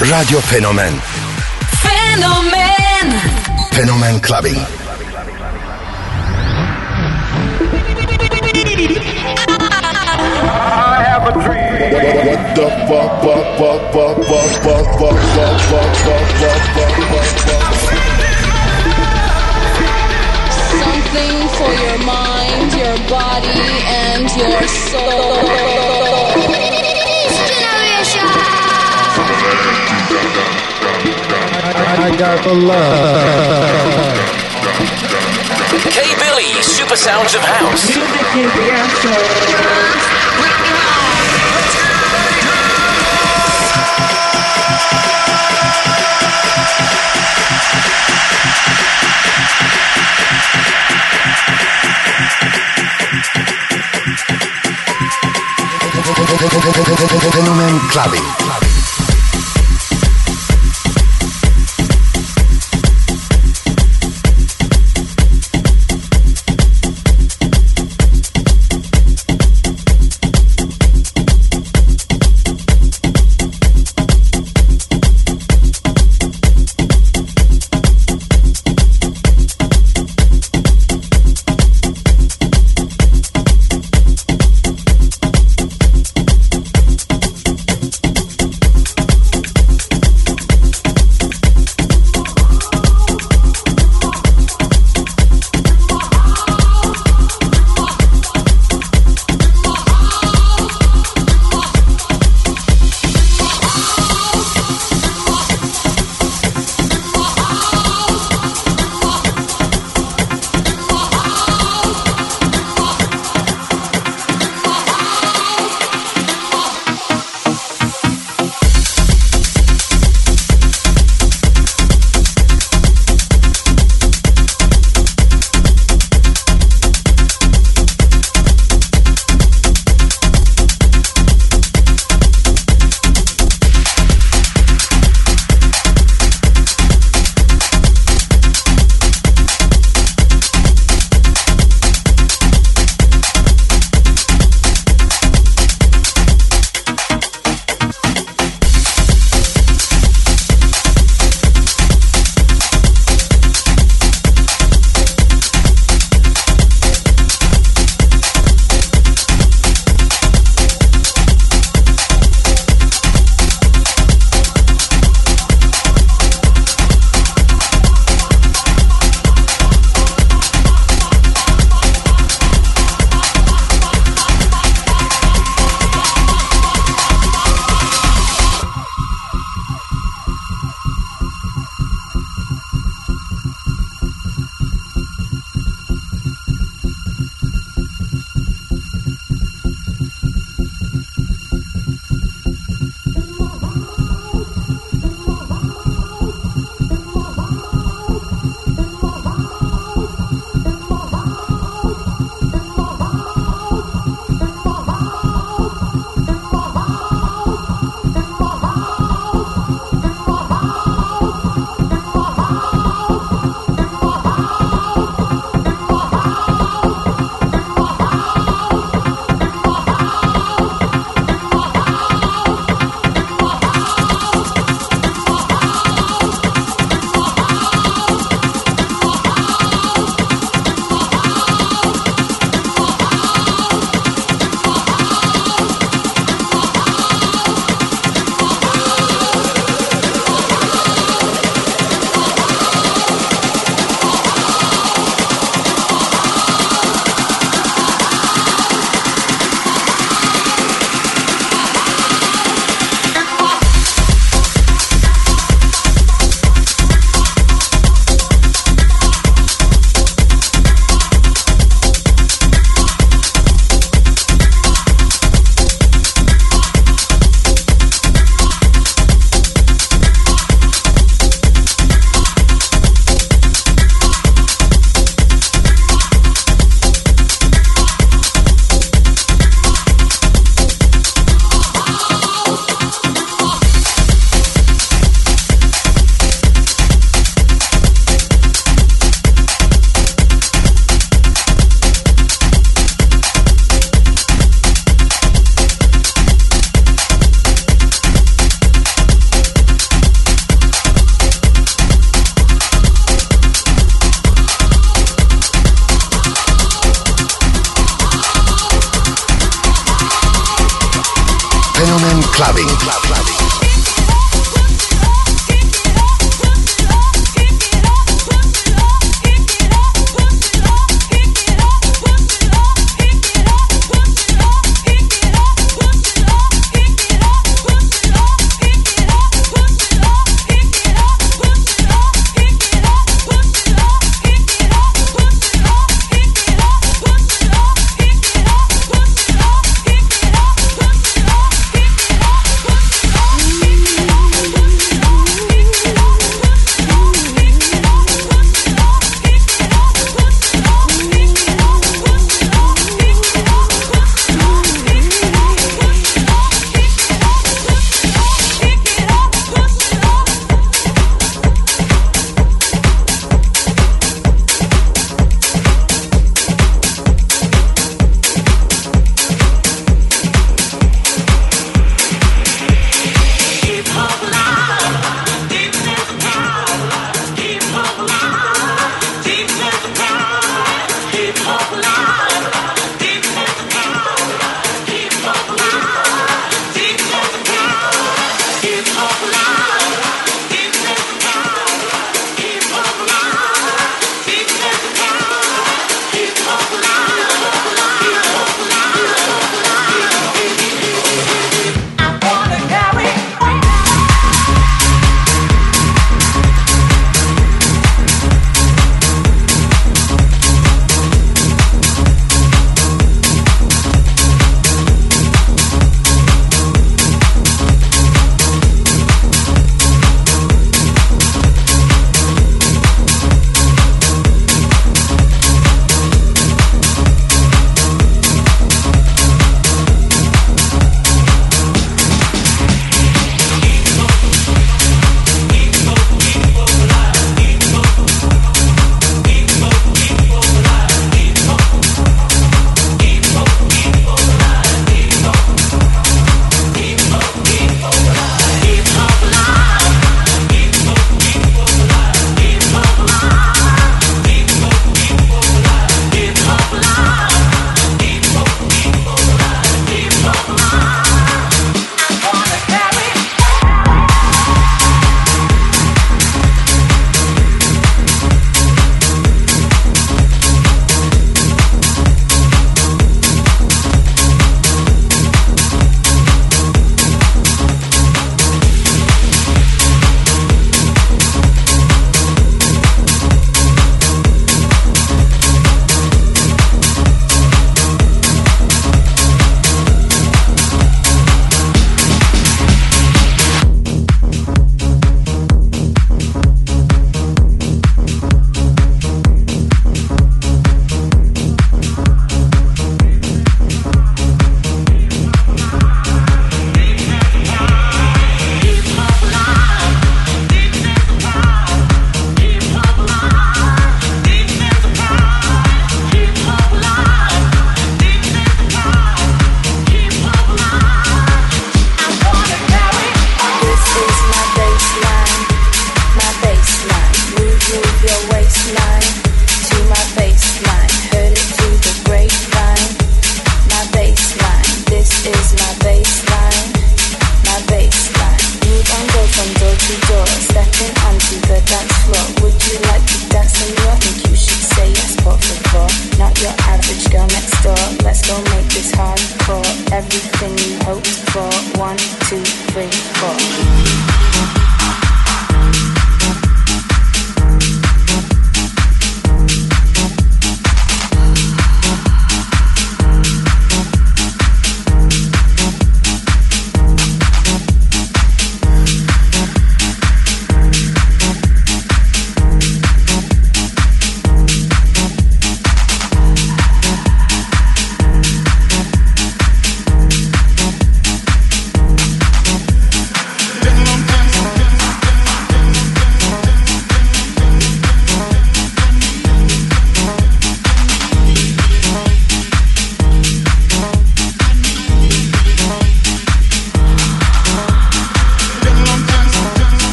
Radio Fenomen Fenomen Fenomen Clubbing. I have a dream. What the fuck, fuck, fuck, fuck, fuck, fuck, fuck, fuck, fuck, fuck, fuck, fuck, fuck, fuck. Something for your mind, your body, and your soul. Got the love. K Billy, Super Sounds of House. Fenomen Clubbing.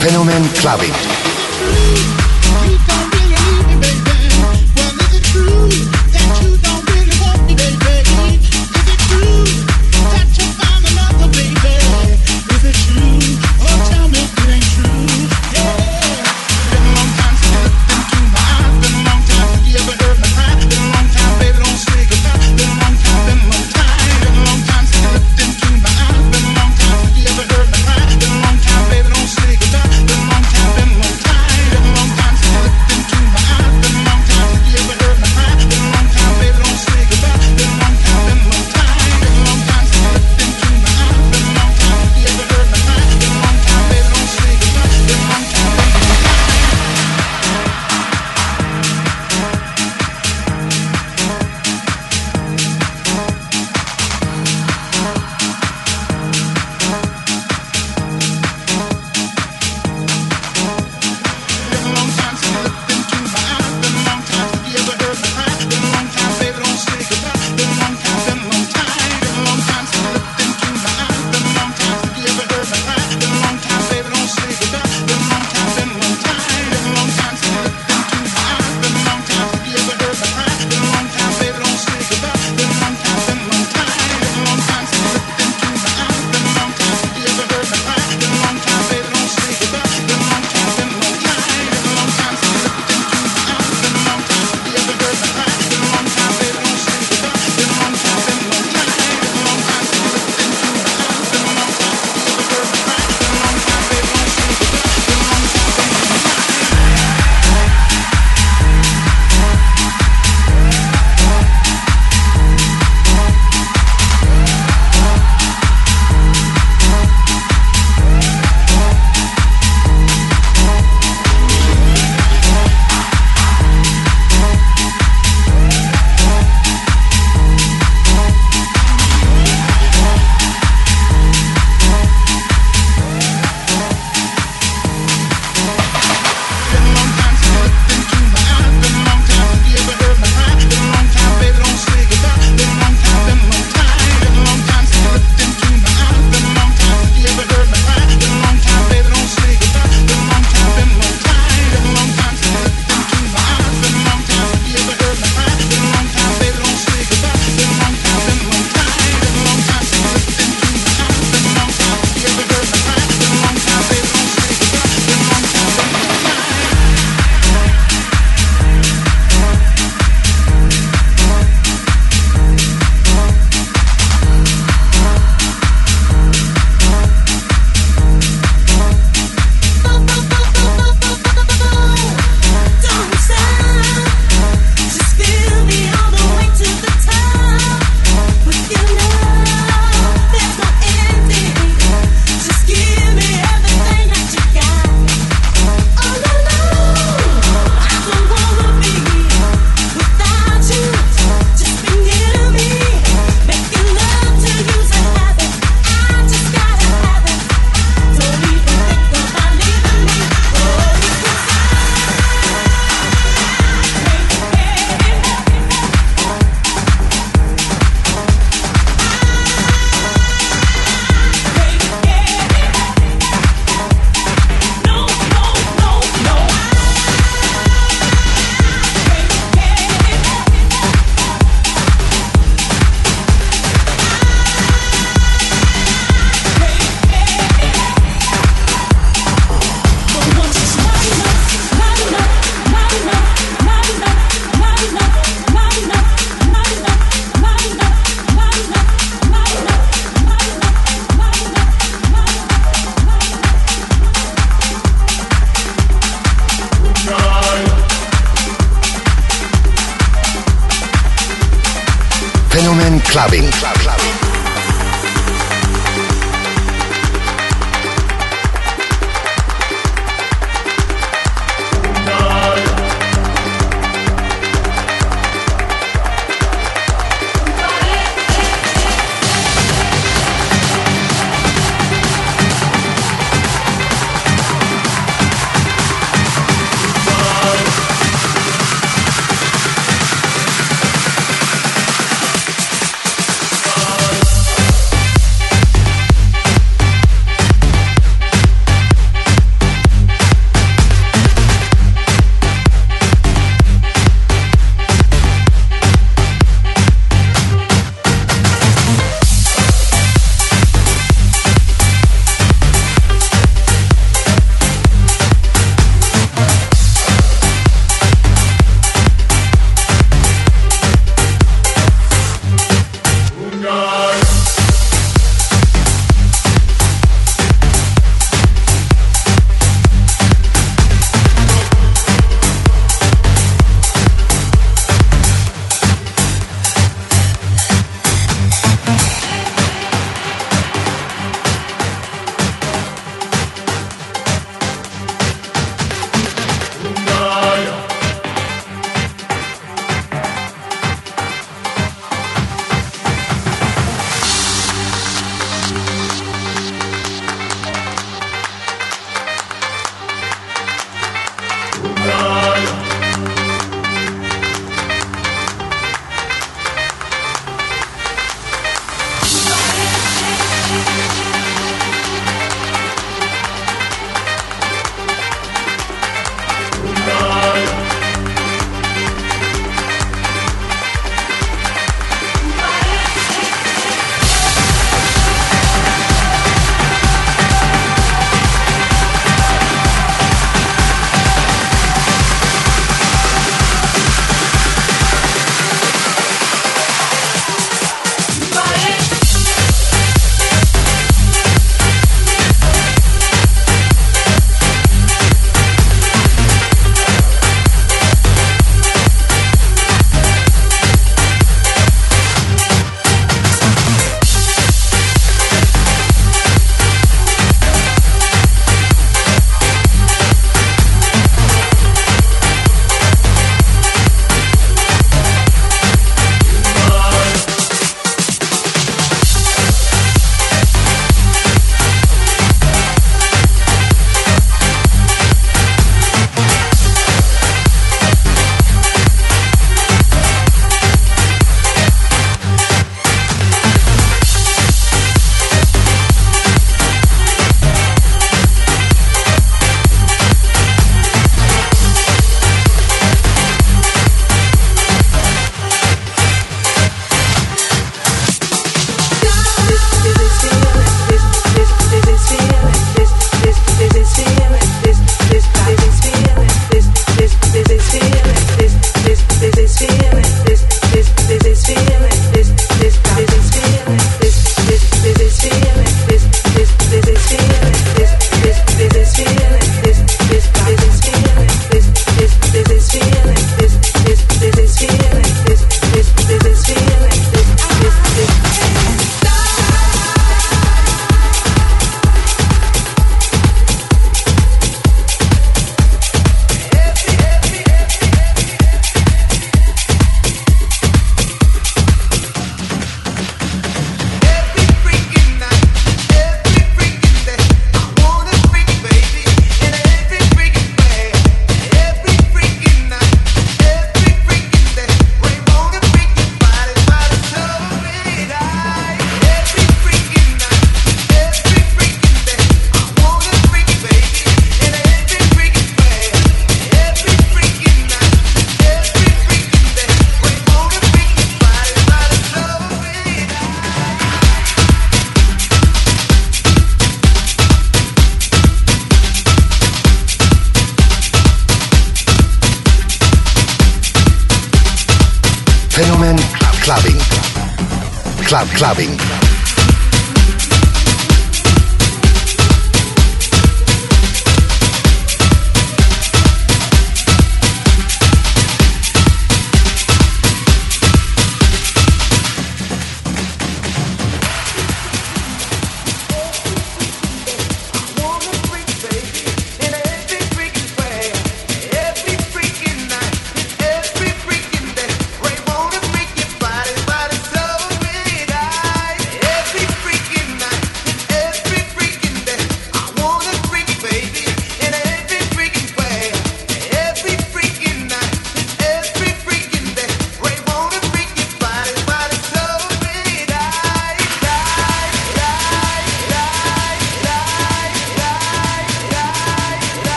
Fenomen Clubbing.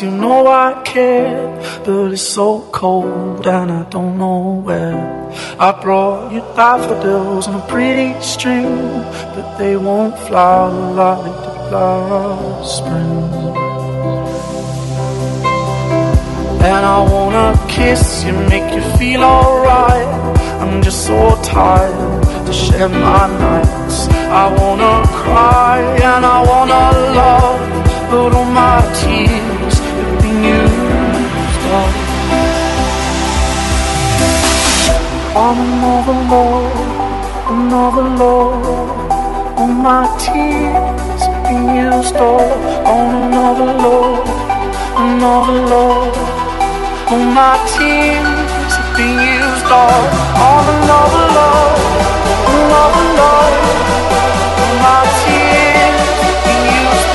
You know I care. But it's so cold and I don't know where. I brought you daffodils on a pretty string, but they won't flower like the last spring. And I wanna kiss you, make you feel alright. I'm just so tired to share my nights. I wanna cry and I wanna love, but all my tears On another love, another love, all my tears used up. On another love, another love. All my tears used all on another love, another love. All my tears have been used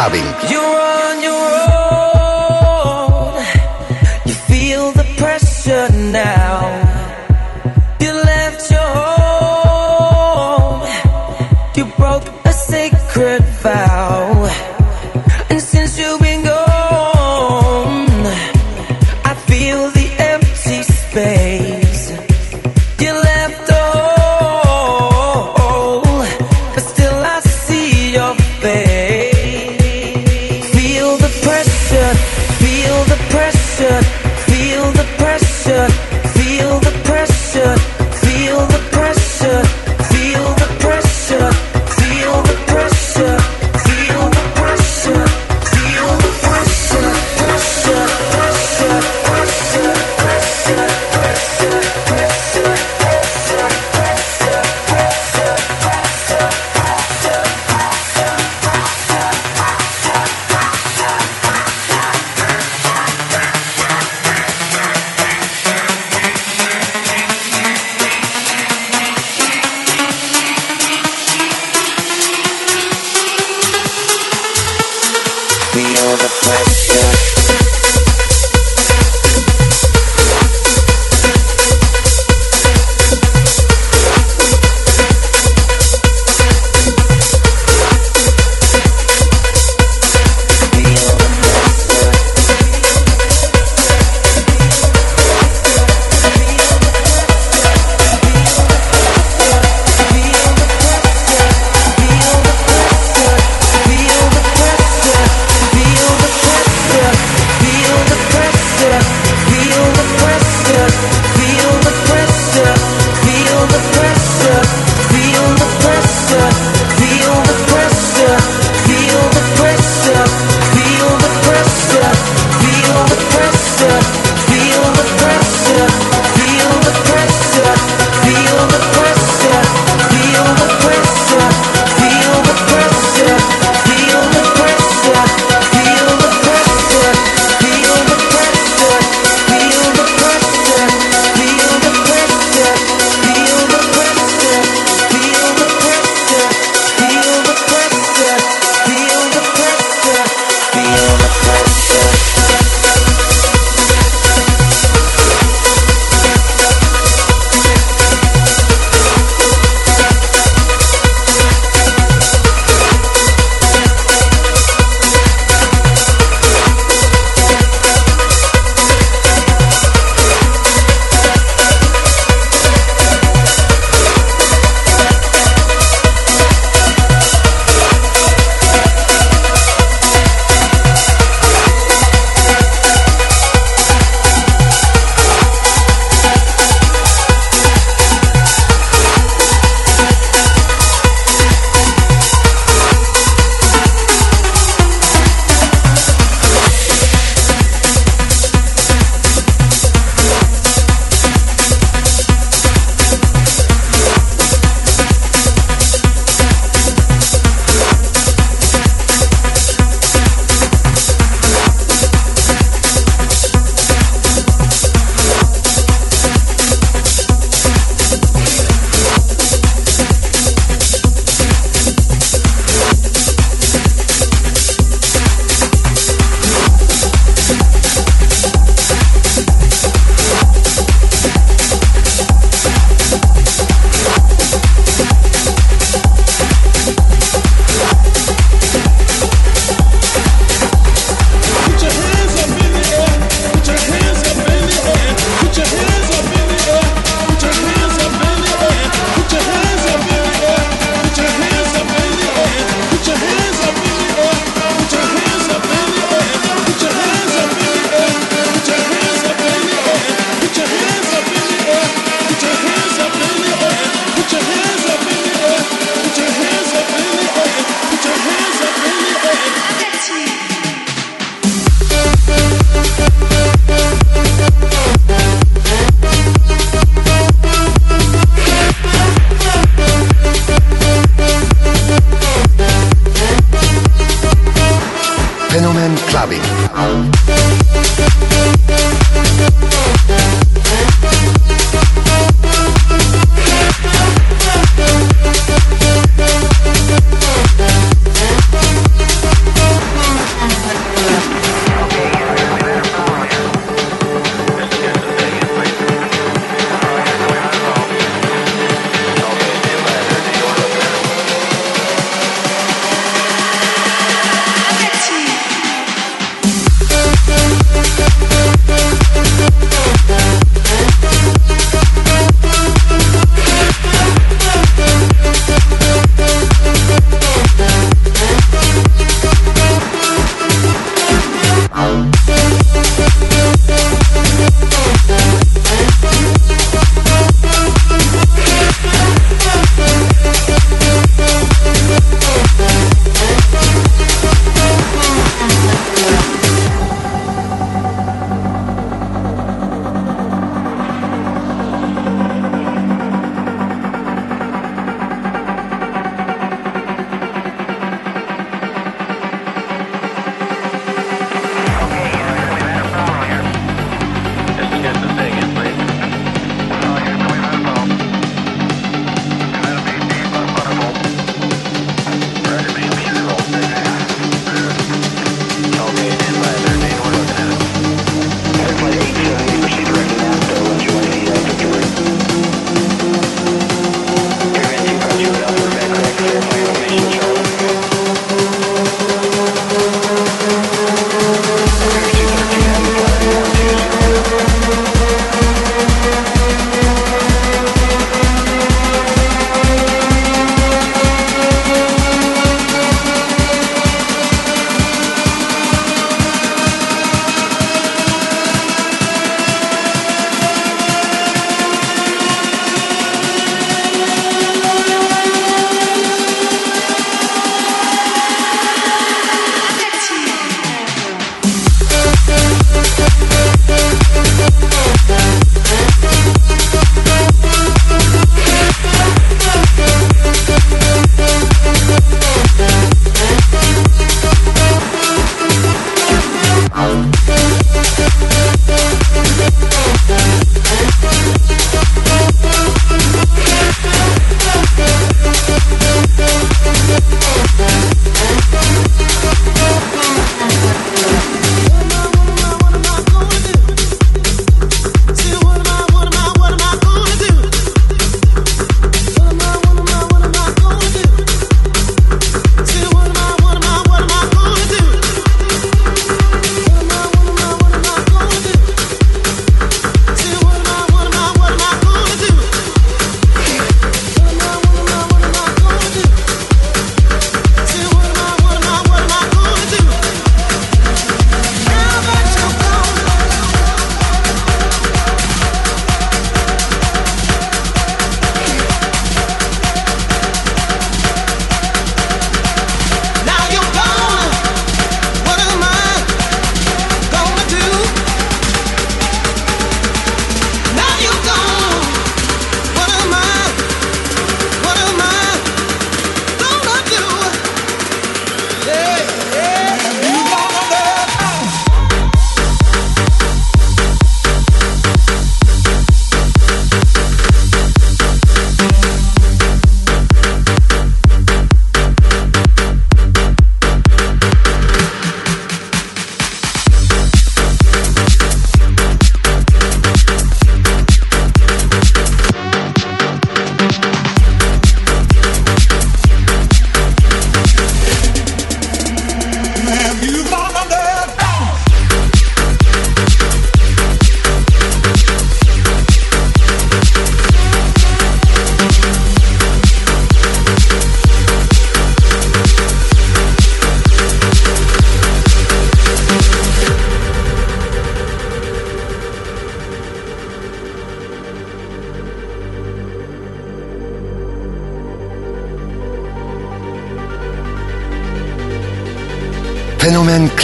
saben.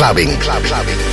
Clubbing. Club Clubbing.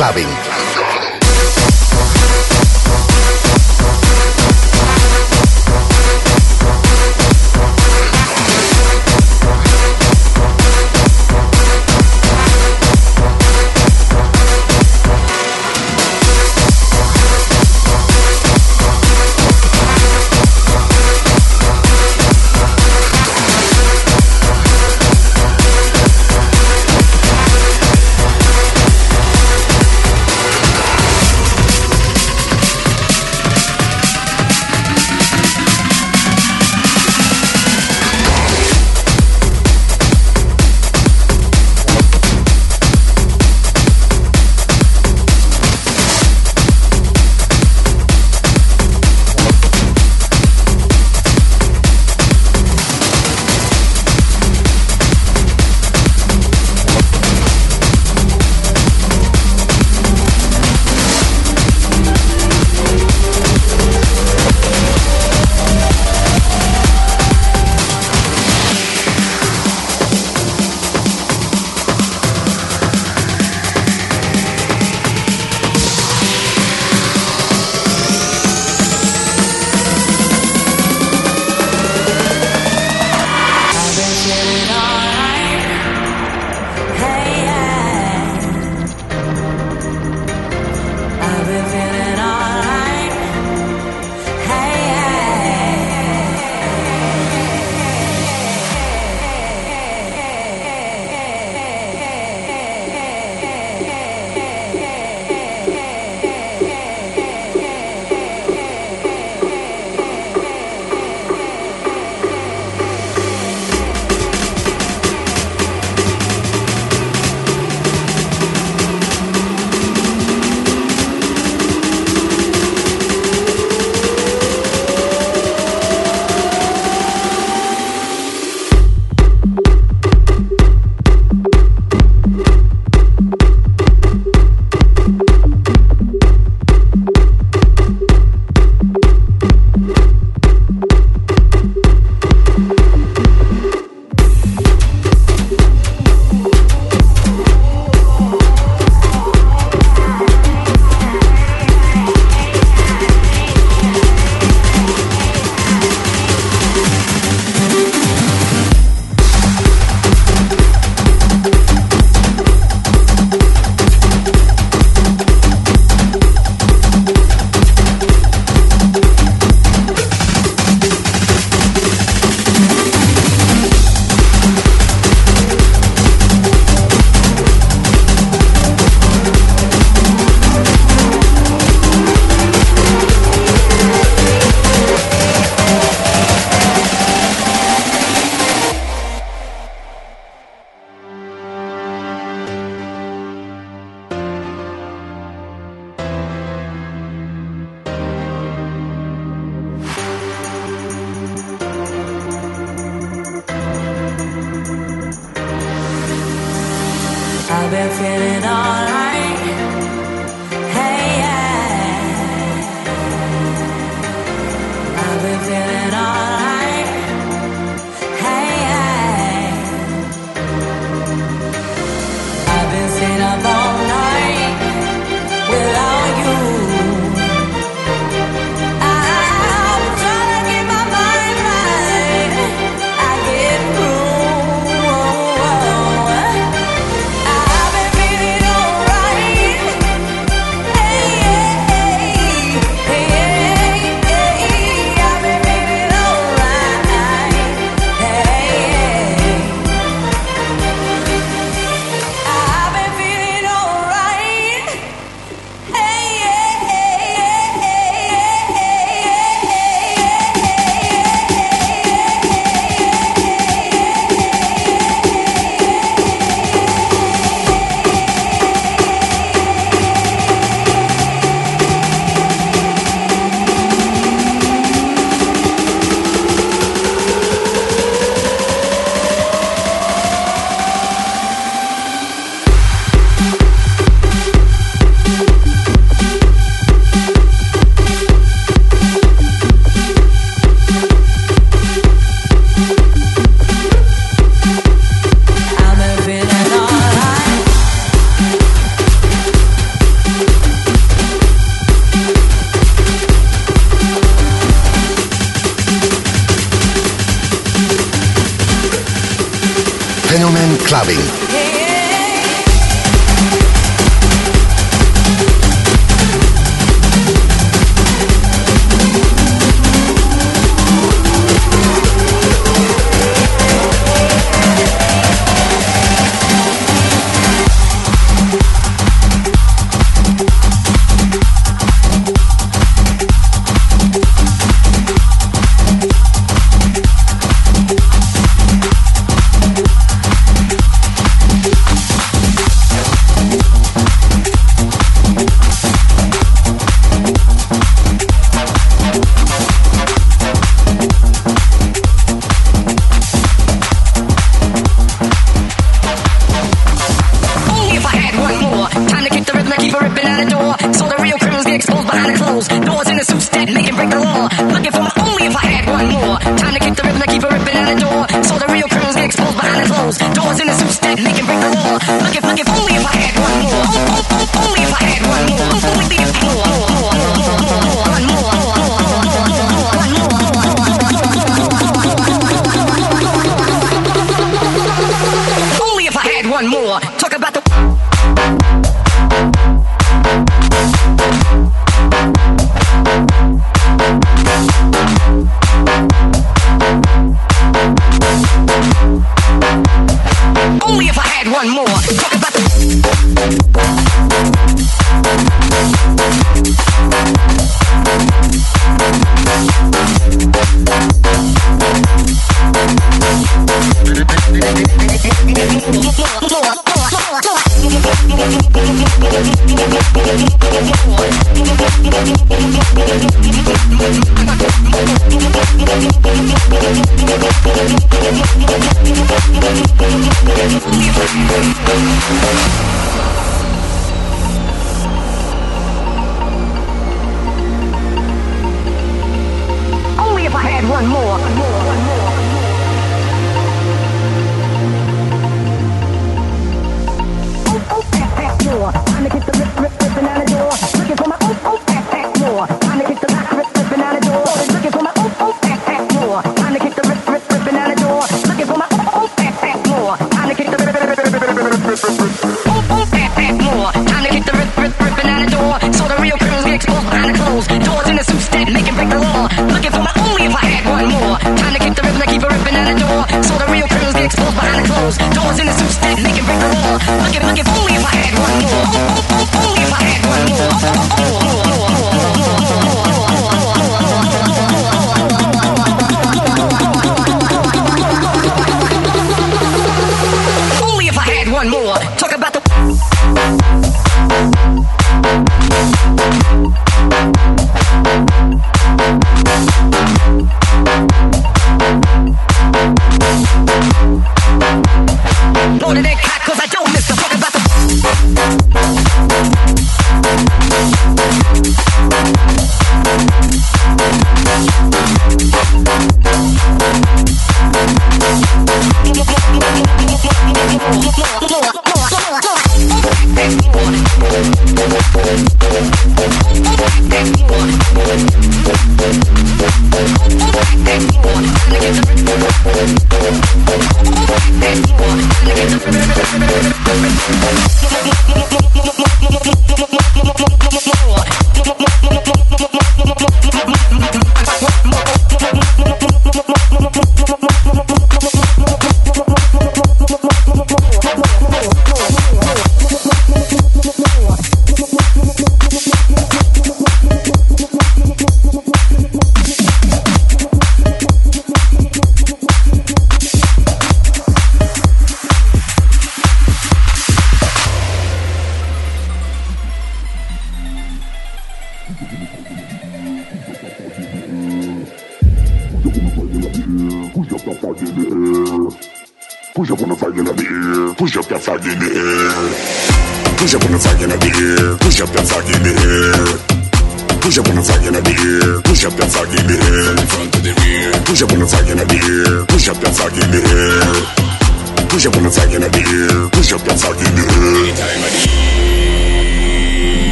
Clubbing.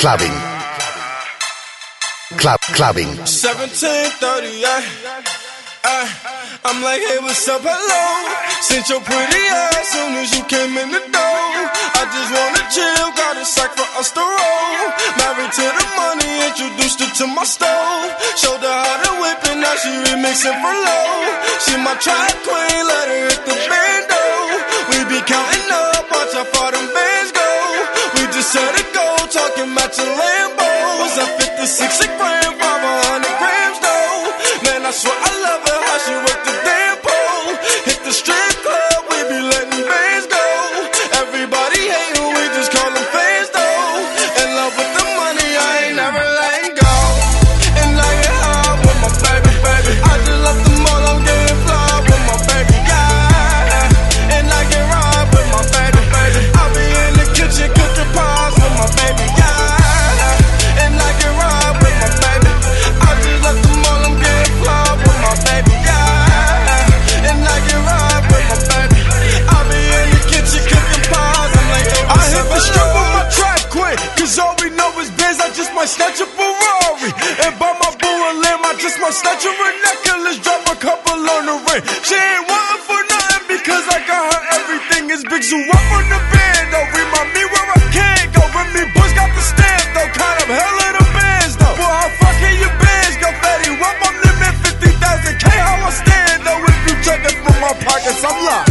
Clubbing. Club Clubbing. 1738. Uh, I'm like, hey, what's up? Hello. Sent your pretty ass soon as you came in the door. I just wanna chill, got a sack for us to roll. Married to the money, introduced her to my stove. Showed her how to whip it, now she remixing for low. She my track queen, let her hit the bando. We be counting up, watch how far them bands go. We just set it talking about your Lambos. I 56 a gram, 500 grams though. Man, I swear I snatch a Ferrari. And buy my boo a limb, I just might snatch her a necklace, drop a couple on the ring. She ain't wanting for nothing because I got her everything. It's big zoo up on the band, though. Remind me where I can't go. Remy Boyz got the stamp, though. Kind of hell of the bands, though. Boy, how fucking your bands go, fatty? Up, I'm limit 50,000 K. How I stand, though. If you check it from my pockets, I'm locked.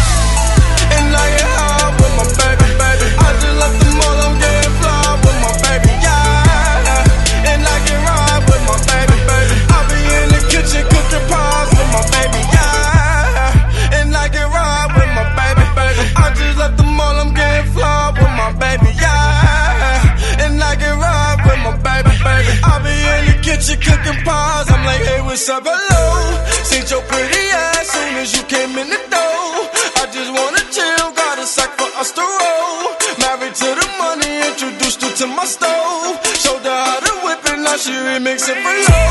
she remix it for low.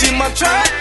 She my track